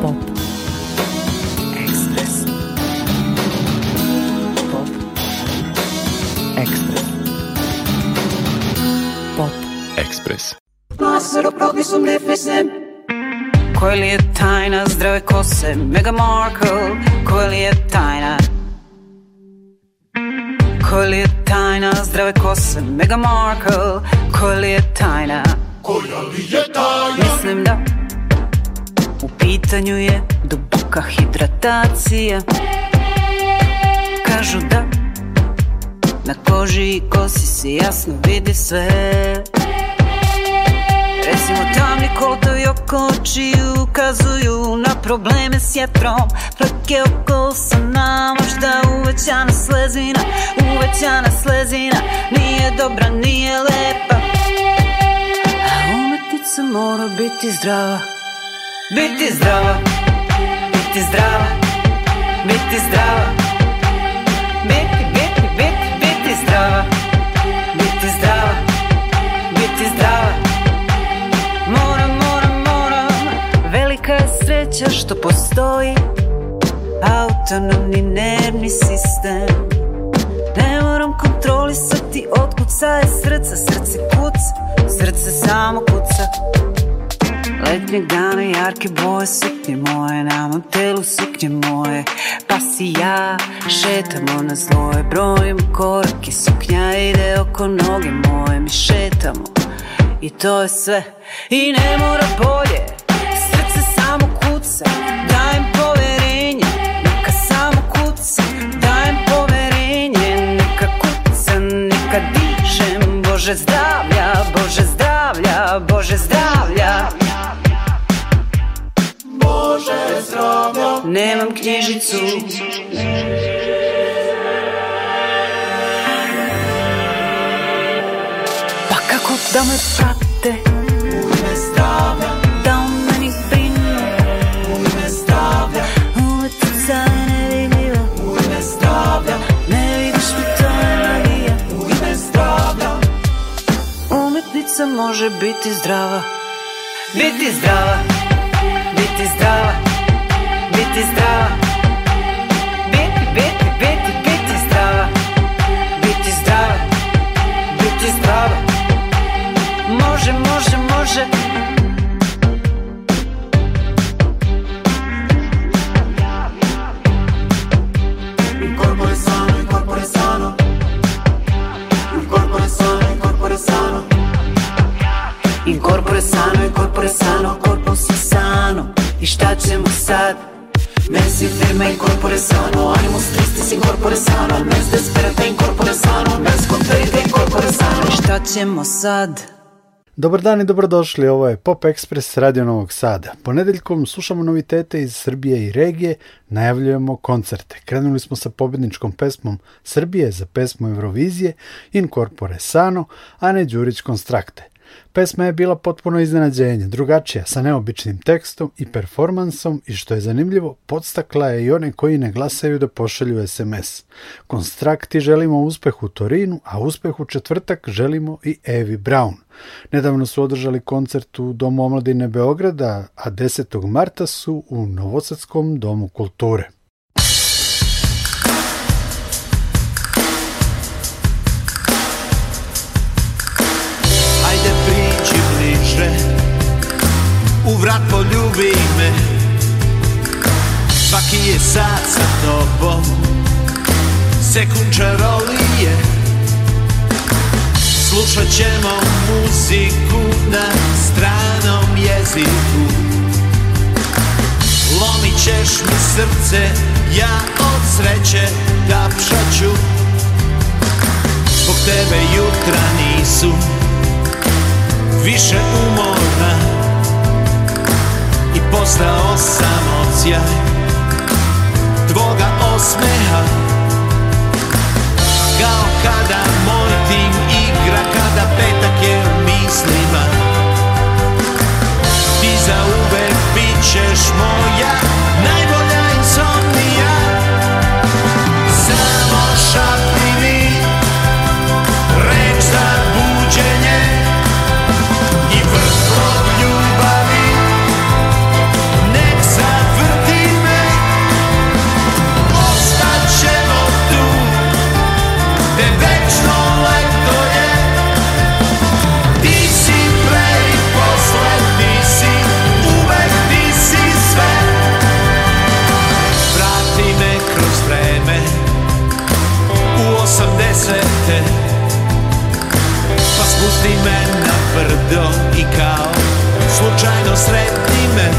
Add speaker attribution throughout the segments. Speaker 1: Pop. Express. Pop. Express. Pop. Express. Masero probi su mrefe sem. Koja li je tajna zdrave kose Mega Markle? Koja li je tajna? Koja li je tajna zdrave kose Mega Markle? Koja li je tajna? Koja li je tajna? Mislim da pitanju je duboka hidratacija Kažu da na koži i kosi se jasno vidi sve Recimo tamni koltovi oko oči ukazuju na probleme s jetrom Fleke oko nama možda uvećana slezina Uvećana slezina, nije dobra, nije lepa A umetnica mora biti zdrava biti zdrava, biti zdrava, biti zdrava. Biti, biti, biti, biti zdrava. Biti zdrava, biti zdrava. Moram, moram, moram. Velika je sreća što postoji autonomni nervni sistem. Ne moram kontrolisati otkud je srca, srce kuca, srce samo kuca. Letnjeg dana jarke boje suknje moje Na mom telu suknje moje Pa si ja šetamo na zloje Brojim korake suknja ide oko noge moje Mi šetamo i to je sve I ne mora bolje Srce samo kuca biti zdrava Biti zdrava Biti zdrava Biti zdrava Sad.
Speaker 2: Dobar dan i dobrodošli, ovo je Pop Express Radio Novog Sada. Ponedeljkom slušamo novitete iz Srbije i regije, najavljujemo koncerte. Krenuli smo sa pobjedničkom pesmom Srbije za pesmu Eurovizije, Incorpore Sano, ne Đurić Konstrakte. Pesma je bila potpuno iznenađenje, drugačija, sa neobičnim tekstom i performansom i što je zanimljivo, podstakla je i one koji ne glasaju da pošalju SMS. Konstrakti želimo uspeh u Torinu, a uspeh u četvrtak želimo i Evi Brown. Nedavno su održali koncert u Domu omladine Beograda, a 10. marta su u Novosadskom domu kulture.
Speaker 3: Svaki je sad sa tobom Sekund čarolije Slušat ćemo muziku na stranom jeziku Lomit ćeš mi srce, ja od sreće tapšat ću Zbog tebe jutra nisu više umorna I postao sam odsjaj tvoga osmeha Kao kada moj tim igra Kada petak je u mislima Ti zauvek bit ćeš moja najbolja Spusti me na brdo i kao Slučajno sretni me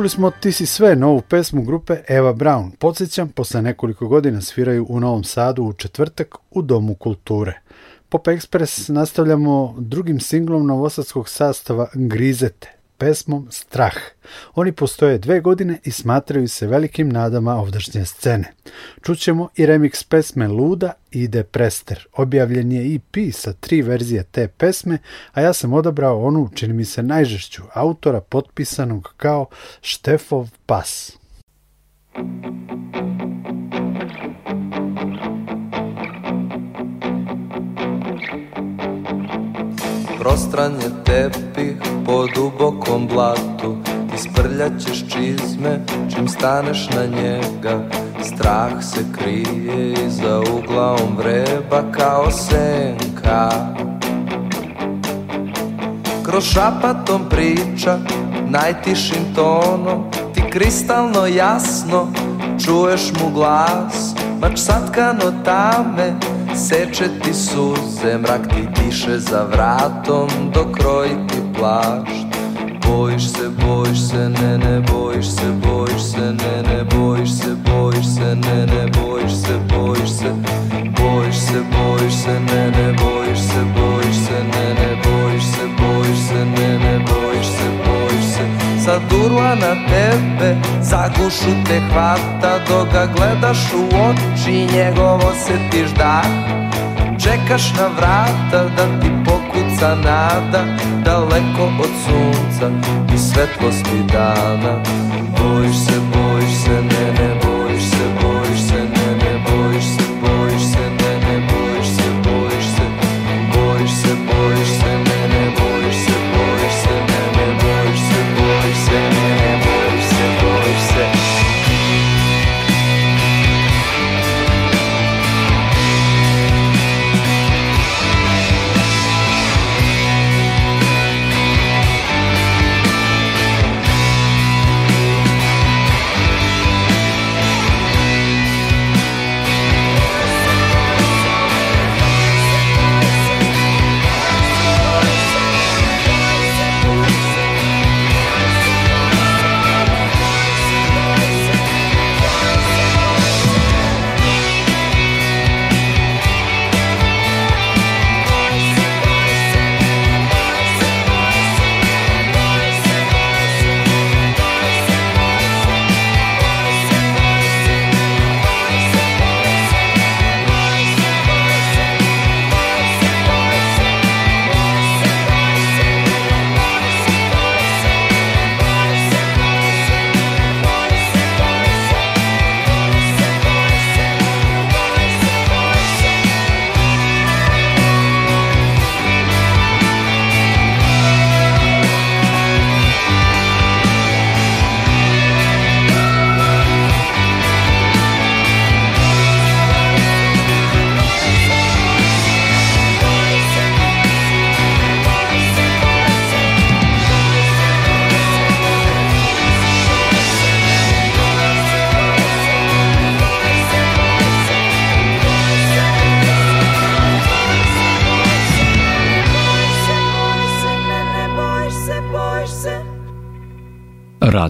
Speaker 2: Slušali smo Ti si sve novu pesmu grupe Eva Brown. Podsjećam, posle nekoliko godina sviraju u Novom Sadu u četvrtak u Domu kulture. Pop Express nastavljamo drugim singlom novosadskog sastava Grizete pesmom Strah. Oni postoje dve godine i smatraju se velikim nadama ovdašnje scene. Čućemo i remix pesme Luda i Deprester. Objavljen je EP sa tri verzije te pesme, a ja sam odabrao onu, čini mi se najžešću, autora potpisanog kao Štefov pas.
Speaker 4: Prostran je tepih po dubokom blatu ćeš čizme čim staneš na njega Strah se krije za uglaom vreba kao senka Kroz šapatom priča najtišim tonom Ti kristalno jasno čuješ mu glas Mač satkano tame Seče ti suze, mrak ti diše za vratom dokroj ti plašt Bojiš se, bojiš se, ne, ne, bojiš se, bojiš se, ne, ne, bojiš se, bojiš se, ne, ne, bojiš se, bojiš se Bojiš se, bojiš se, ne, ne, bojiš se, bojiš se, ne, ne, bojiš se, bojiš se, ne, ne, bojiš se Sunca durla na tebe Zagušu te hvata Dok ga gledaš u oči Njegov osjetiš žda, Čekaš na vrata Da ti pokuca nada Daleko od sunca I svetlosti dana Bojiš se, bojiš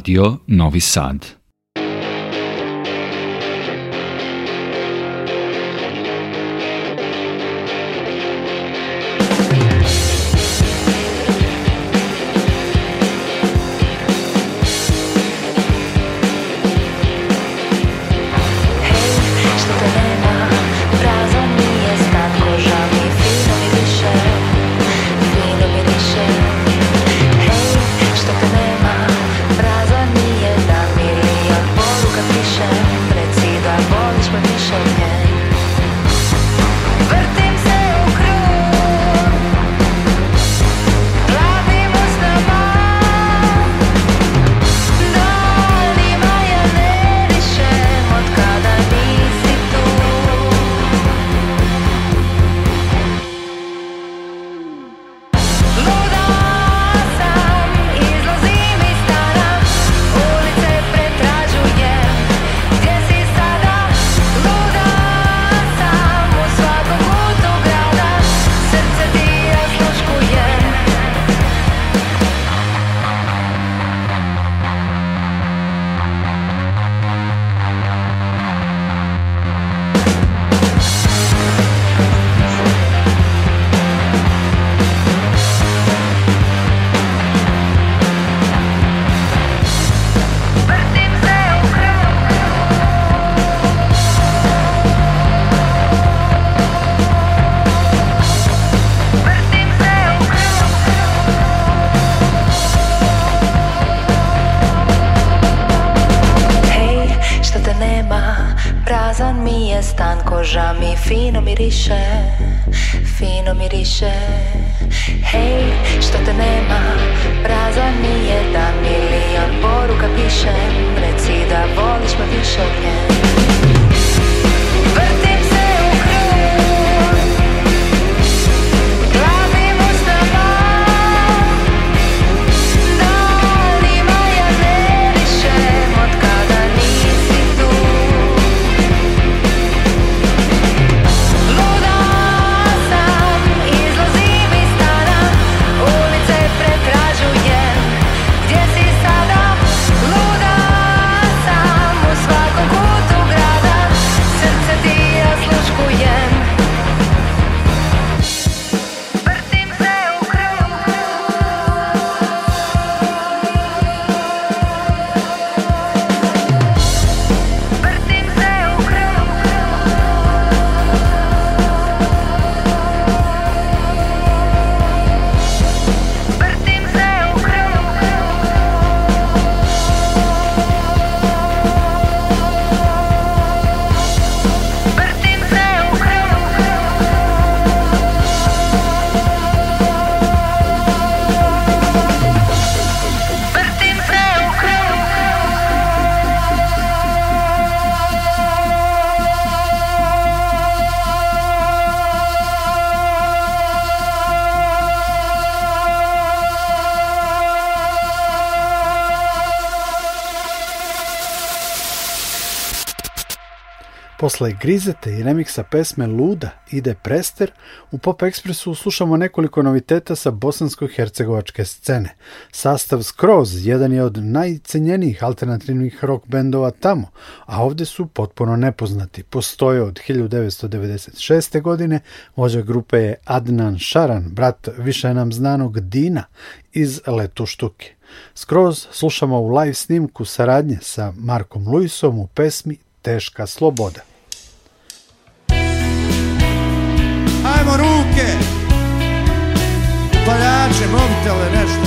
Speaker 5: Radio Novi Sad.
Speaker 2: Posle Grizete i remiksa pesme Luda ide Prester, u Pop Ekspresu slušamo nekoliko noviteta sa bosansko-hercegovačke scene. Sastav Skroz jedan je od najcenjenijih alternativnih rock bendova tamo, a ovdje su potpuno nepoznati. Postoje od 1996. godine, vođa grupe je Adnan Šaran, brat više nam znanog Dina iz Leto Štuke. Skroz slušamo u live snimku saradnje sa Markom Luisom u pesmi Teška sloboda.
Speaker 6: dižemo ruke Paljače, mobitele, nešto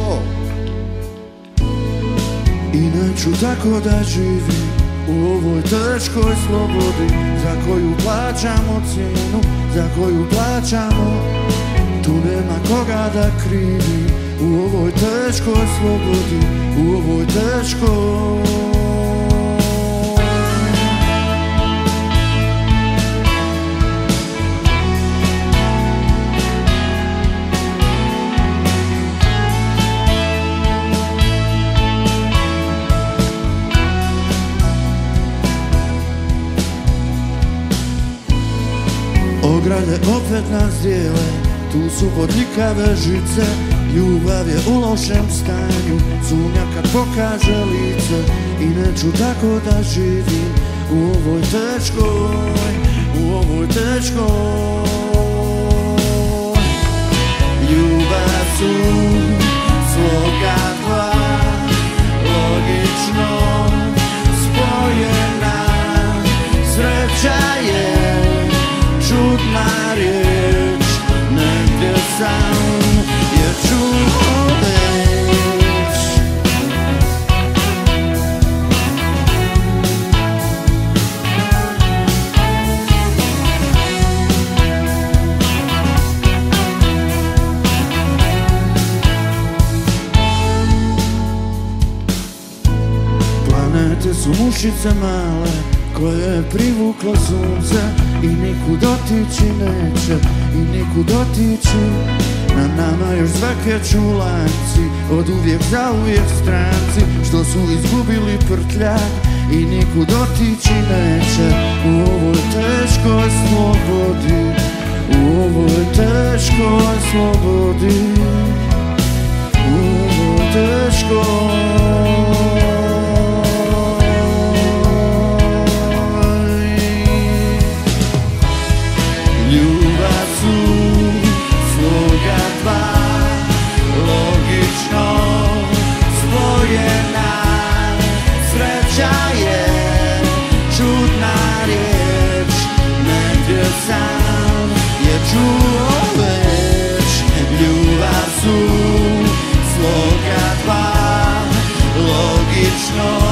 Speaker 7: oh. Inaču tako da živim u ovoj teškoj slobodi Za koju plaćamo cijenu, za koju plaćamo Tu nema koga da krivi u ovoj teškoj slobodi, u ovoj teškoj Ograde opet nas dijele Tu su podnikave žice Ljubav je u lošem stanju Sumnja kad pokaže lice I neću tako da živim U ovoj teškoj U ovoj teškoj Ljubav su Sloga dva Logično Spojena Sreća je Čudna riječ Negdje sam planety z mušice mále koje je privuklo sunce i niku otići neće i nikud otići na nama još zvake čulanci od uvijek za uvijek stranci što su izgubili prtljak i nikud otići neće u ovoj teškoj slobodi u ovoj teškoj slobodi u ovoj teškoj čuo već Ljubav su sloga dva Logično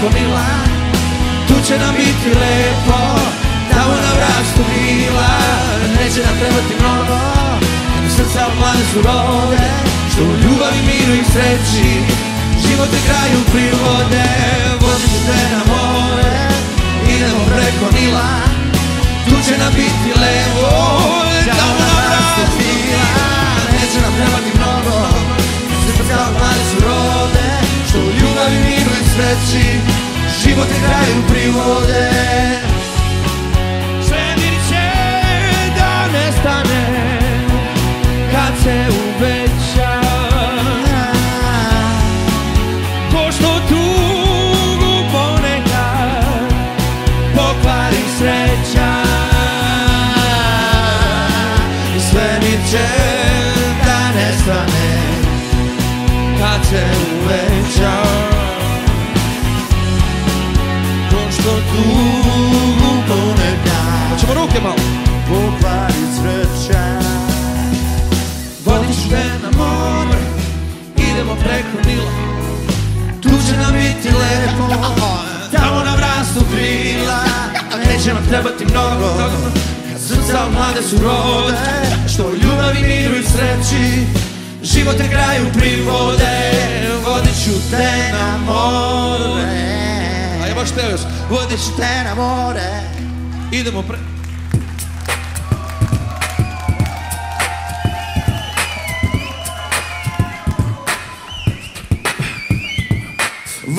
Speaker 7: lijepo mila Tu će nam biti lepo Tamo na vrastu mila Neće nam trebati mnogo Srca u su rode Što u ljubavi, miru i sreći Život je kraju privode Vozit ću te na more Idemo preko Nila Tu će nam biti lepo, Tamo na vrastu mila Neće nam trebati mnogo Srca u su rode što u ljubavi, miru i sreći Život je kraju privode mi će da nestane Kad se uveća Ko što tugu ponekad Pokvari sreća mi će da nestane Kad se uveća biti lepo Tamo na vrastu krila A neće nam trebati mnogo Kad srca mlade su rode Što ljubavi, miru i sreći Život kraju privode Vodit ću te na more Ajmo još Vodit ću te na more
Speaker 6: Idemo pre...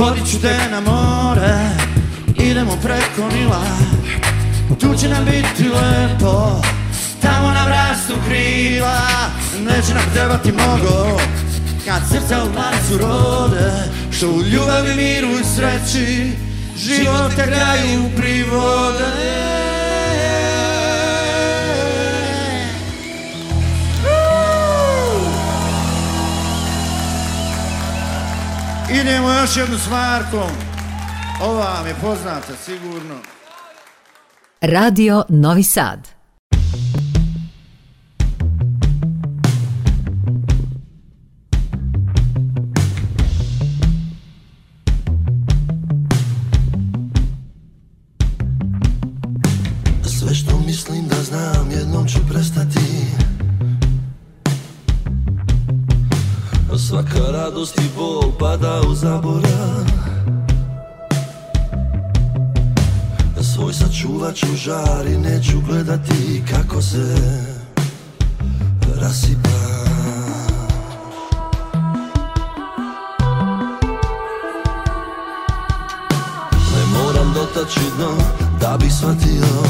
Speaker 7: Vodit ću te na more Idemo preko Nila Tu će nam biti lepo Tamo nam rastu krila Neće nam trebati mnogo Kad srca u placu rode Što u ljubavi, miru i sreći Život te kraju privode
Speaker 6: idemo još jednu s Ova vam je poznata sigurno.
Speaker 5: Radio Novi Sad.
Speaker 8: Sve što mislim da znam jednom ću prestati Svaka radost i bol pada zaborav Svoj sačuvat ću žar i neću gledati kako se rasipa Ne moram dotaći dno da bi shvatio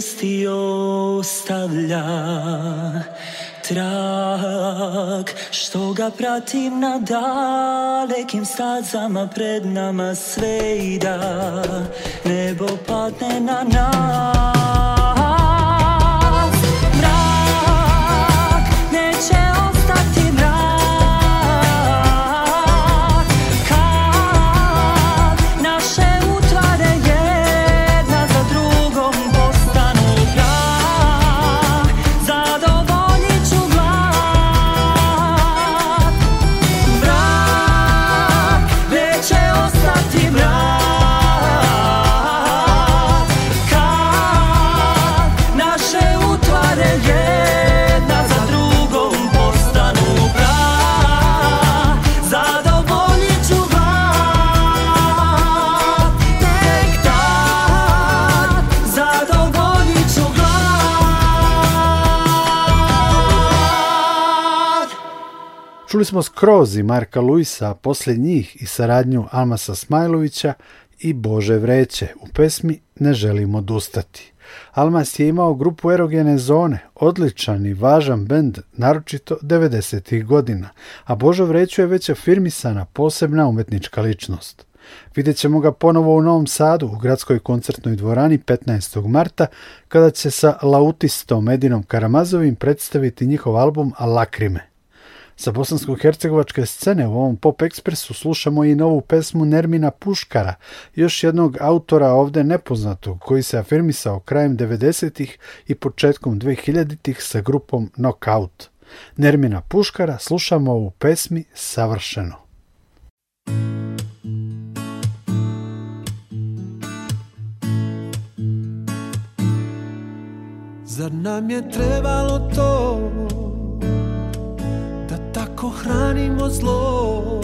Speaker 9: stio ostavlja trak Što ga pratim na dalekim stazama pred nama sve i da Nebo padne na nas
Speaker 2: Čuli smo skroz i Marka Luisa, poslije njih i saradnju Almasa Smajlovića i Bože Vreće u pesmi Ne želimo odustati. Almas je imao grupu erogene zone, odličan i važan bend, naročito 90. godina, a Božo Vreću je već afirmisana posebna umetnička ličnost. Vidjet ćemo ga ponovo u Novom Sadu u gradskoj koncertnoj dvorani 15. marta kada će sa lautistom Edinom Karamazovim predstaviti njihov album lakrime. Sa bosansko-hercegovačke scene u ovom Pop Ekspresu slušamo i novu pesmu Nermina Puškara, još jednog autora ovde nepoznatog koji se afirmisao krajem 90-ih i početkom 2000 sa grupom Knockout. Nermina Puškara slušamo u pesmi Savršeno.
Speaker 10: Zar nam je trebalo to ako hranimo zlo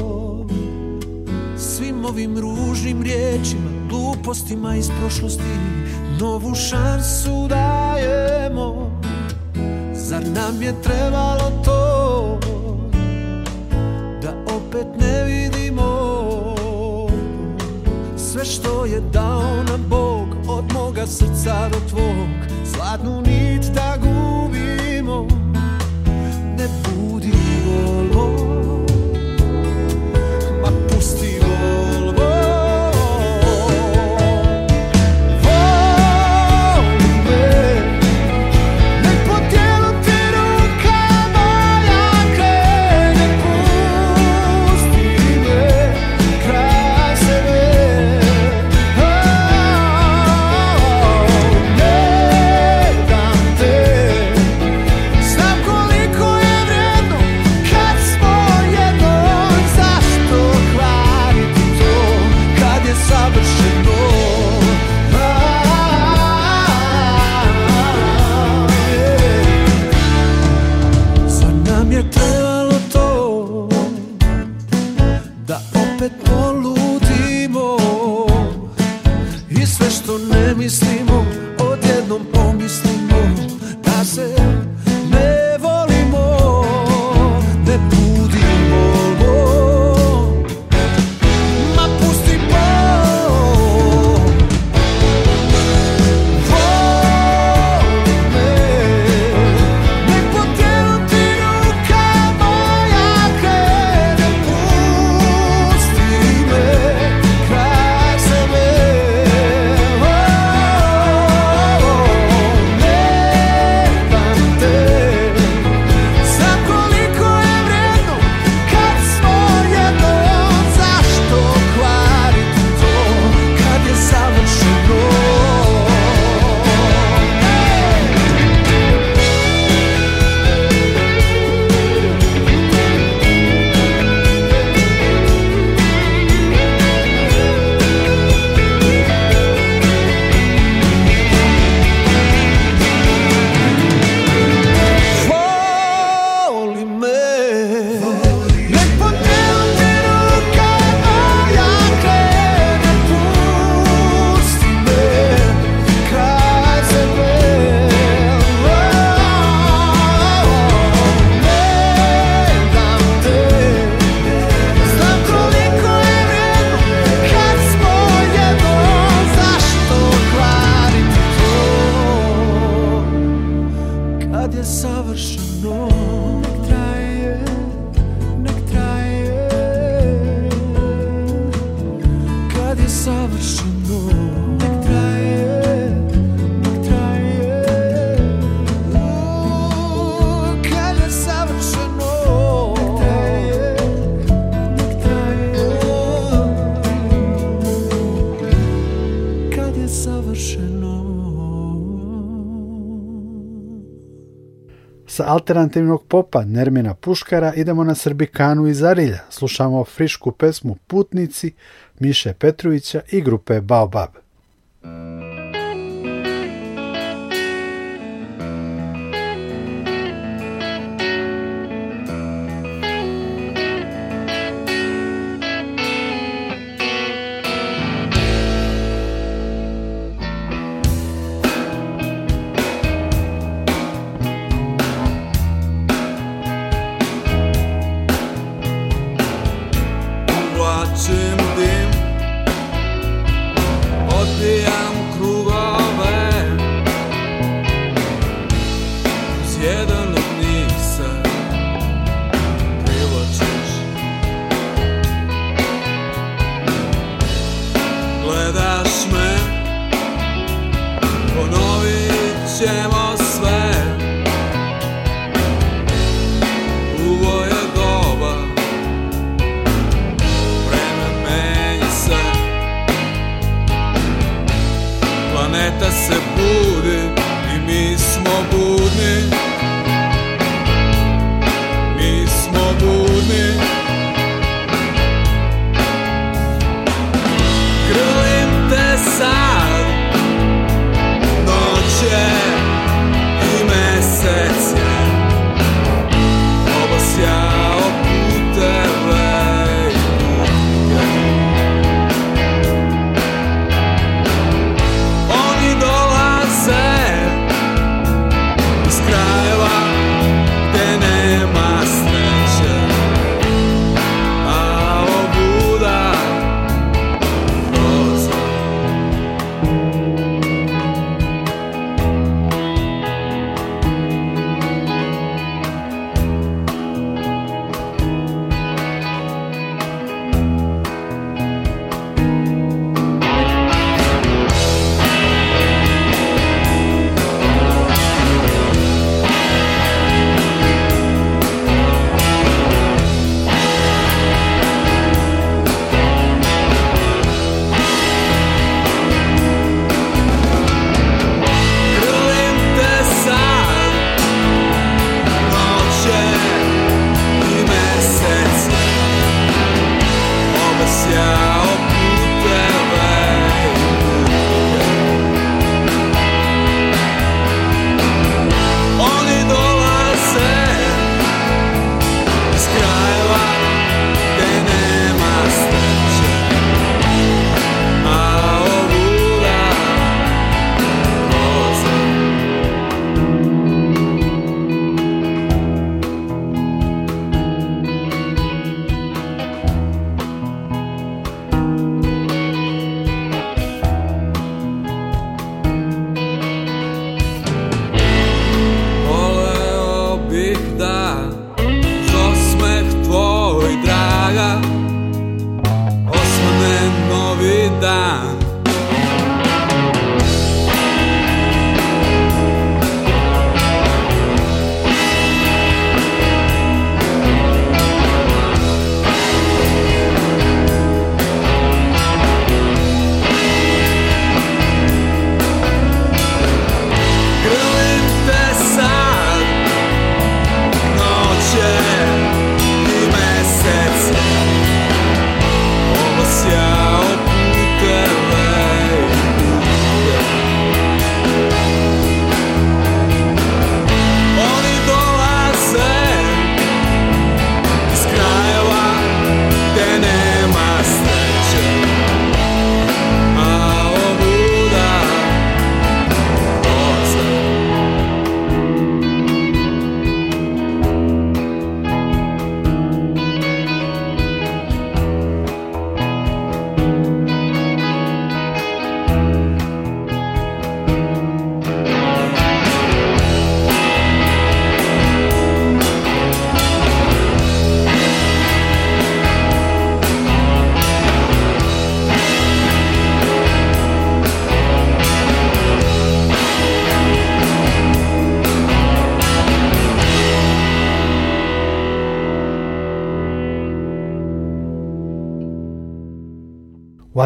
Speaker 10: Svim ovim ružnim riječima Glupostima iz prošlosti Novu šansu dajemo Zar nam je trebalo to Da opet ne vidimo Sve što je dao nam Bog Od moga srca do tvog Zlatnu nit da gubimo
Speaker 2: alternativnog popa Nermina Puškara idemo na Srbikanu iz Arilja. Slušamo frišku pesmu Putnici Miše Petrovića i grupe Baobab.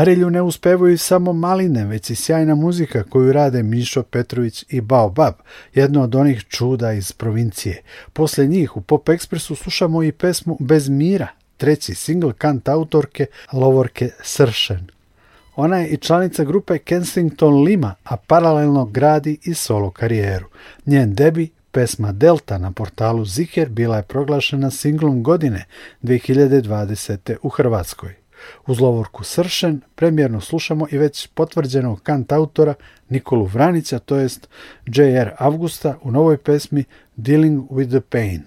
Speaker 2: Barilju ne uspevaju samo maline, već i sjajna muzika koju rade Mišo Petrović i Baobab, jedno od onih čuda iz provincije. Poslije njih u Pop Expressu slušamo i pesmu Bez mira, treći singl kant autorke Lovorke Sršen. Ona je i članica grupe Kensington Lima, a paralelno gradi i solo karijeru. Njen debi Pesma Delta na portalu Ziker bila je proglašena singlom godine 2020. u Hrvatskoj. Uz Lovorku Sršen premjerno slušamo i već potvrđenog kant autora Nikolu Vranica, to jest J.R. Augusta u novoj pesmi Dealing with the Pain.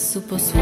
Speaker 2: Super su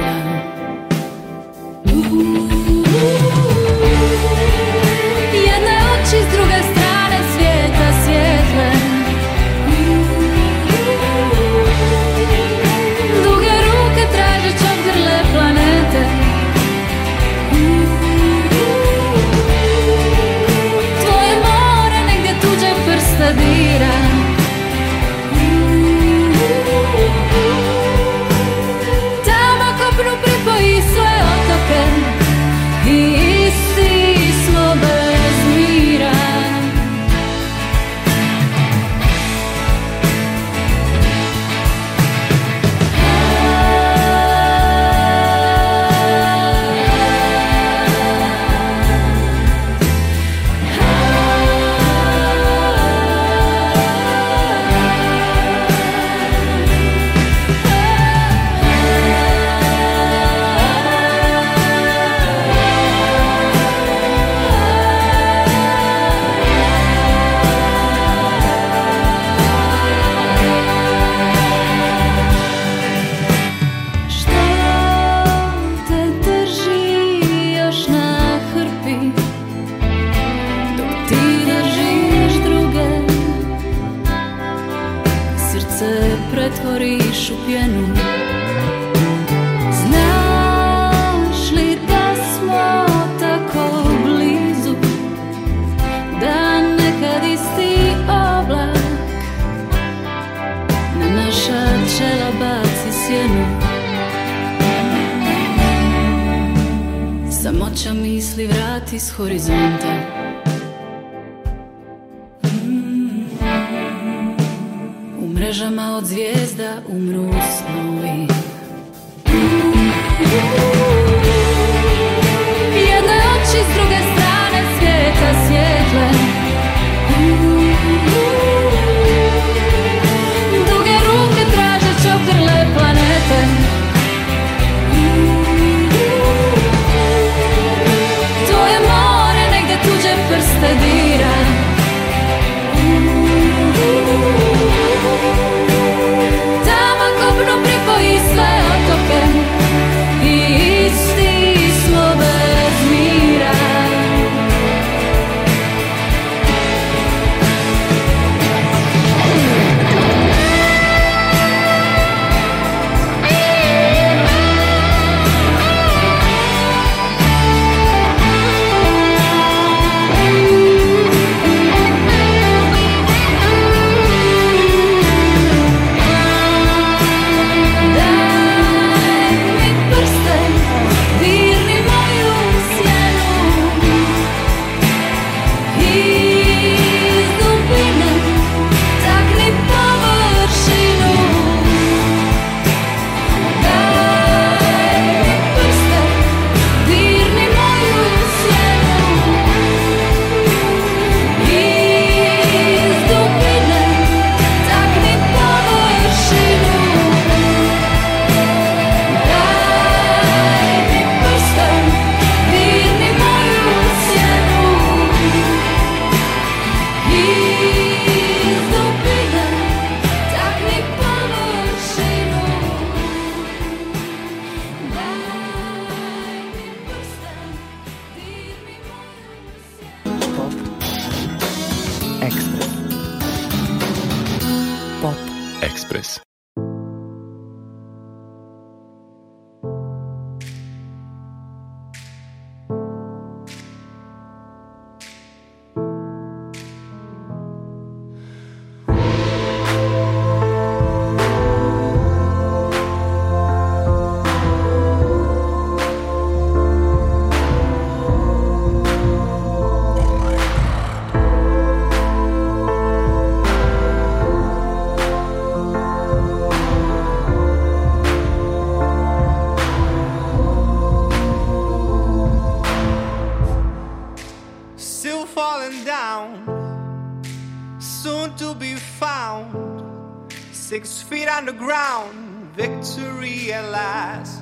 Speaker 11: Six feet underground, victory at last.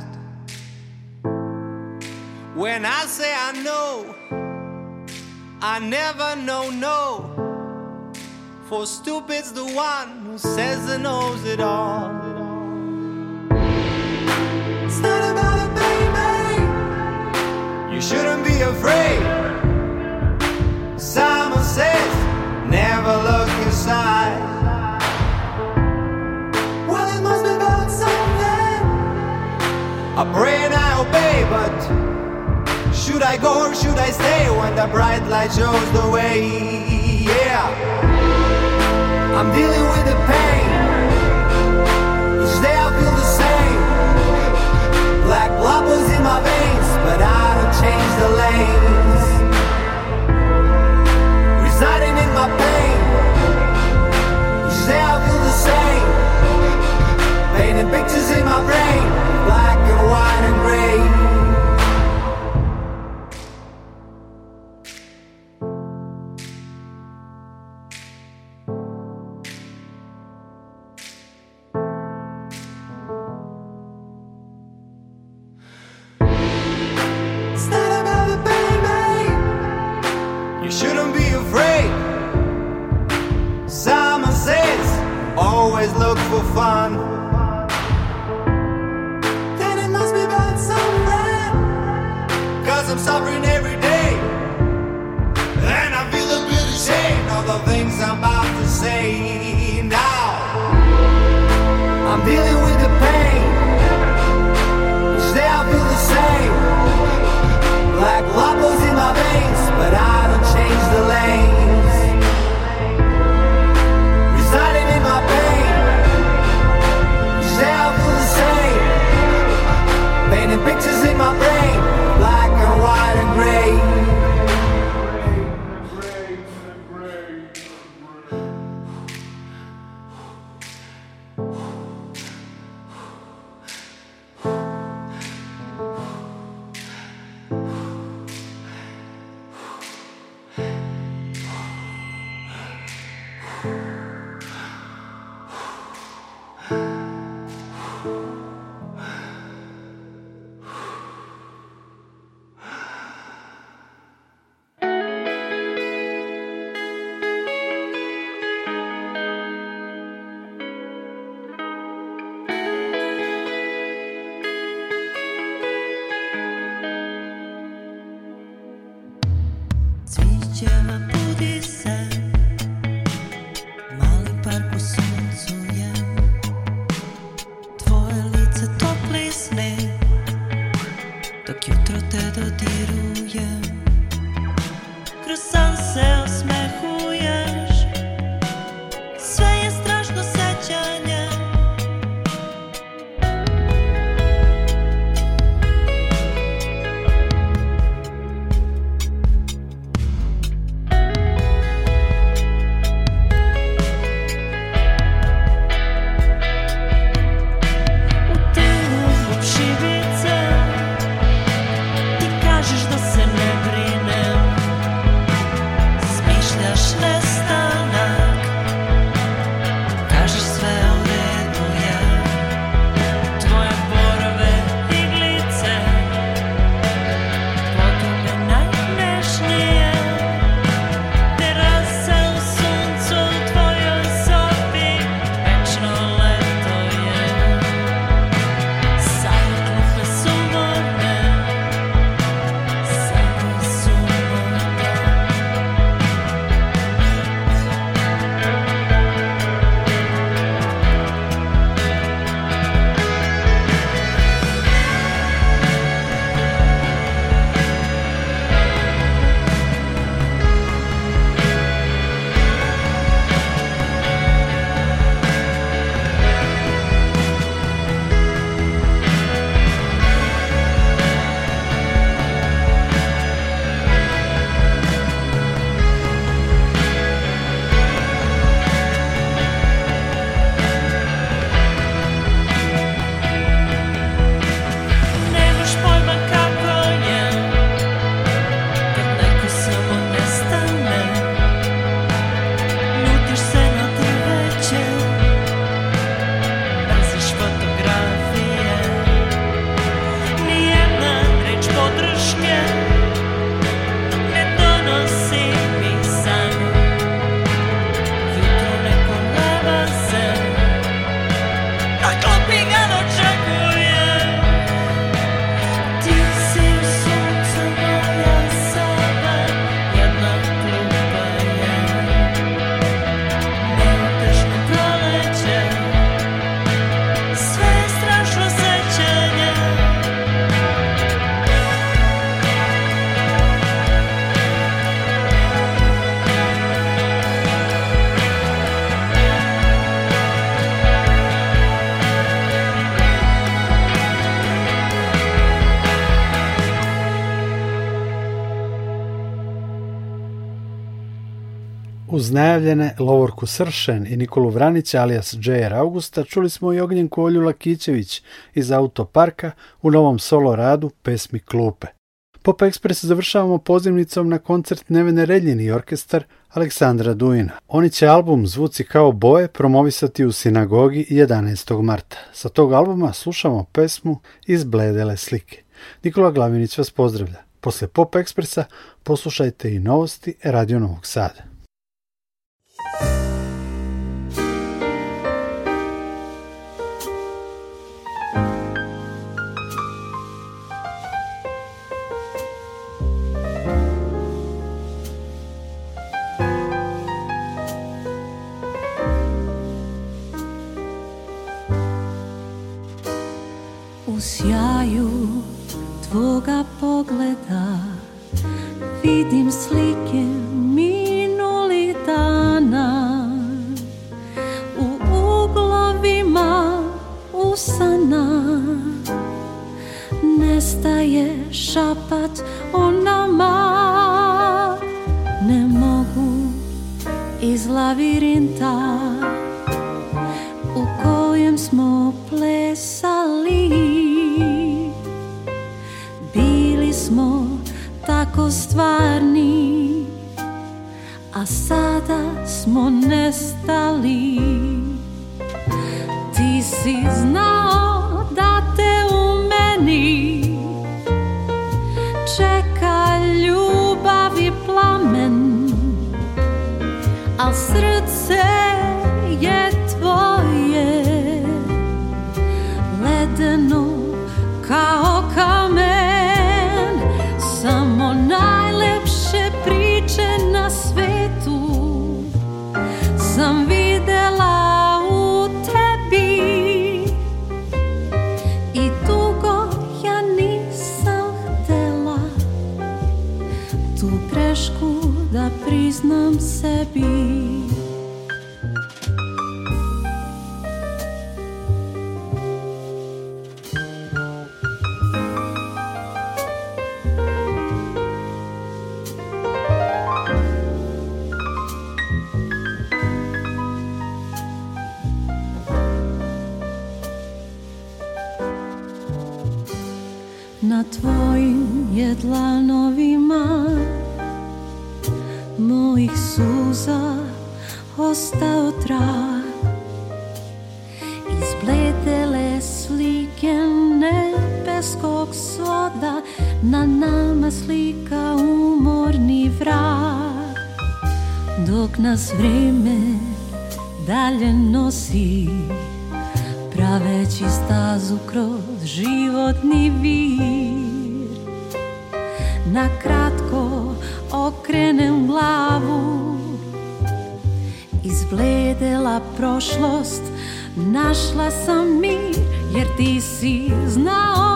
Speaker 11: When I say I know, I never know no. For stupid's the one who says and knows it all. It's not about a baby. You shouldn't be afraid. Side I pray and I obey, but should I go or should I stay when the bright light shows the way? Yeah, I'm dealing with the pain. Each day I feel the same. Black blood in my veins, but I don't change the lanes. Residing in my pain. Each day I feel the same. Painting pictures in my brain. of sovereign
Speaker 2: najavljene Lovorku Sršen i Nikolu Vranića alias J.R. Augusta čuli smo i Ognjenku Olju Lakićević iz Autoparka u novom solo radu Pesmi Klupe. Pop Express završavamo pozivnicom na koncert Nevene Redljini i orkestar Aleksandra Dujina. Oni će album Zvuci kao boje promovisati u sinagogi 11. marta. Sa tog albuma slušamo pesmu iz Bledele slike. Nikola Glavinić vas pozdravlja. posle Pop Ekspresa poslušajte i novosti Radio Novog Sada.
Speaker 12: kraju tvoga pogleda vidim slike ostao trag Izbledele slike nebeskog soda Na nama slika umorni vrak Dok nas vreme dalje nosi Praveći stazu kroz životni vir Na kratko okrenem glavu izbledela prošlost Našla sam mir jer ti si znao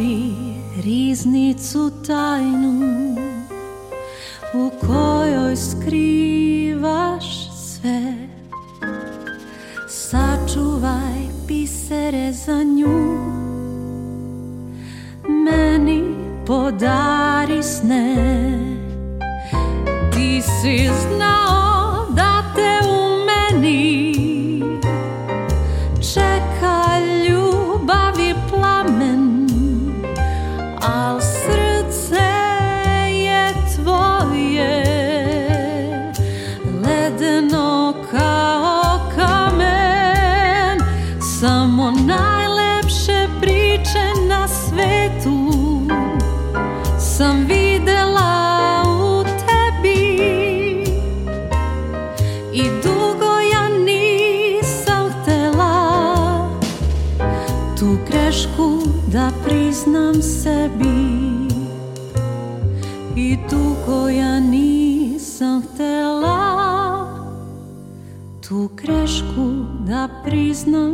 Speaker 12: otvori riznicu tajnu u kojoj skrivaš sve Sačuvaj pisere za nju Meni podari sne Ti si трісна.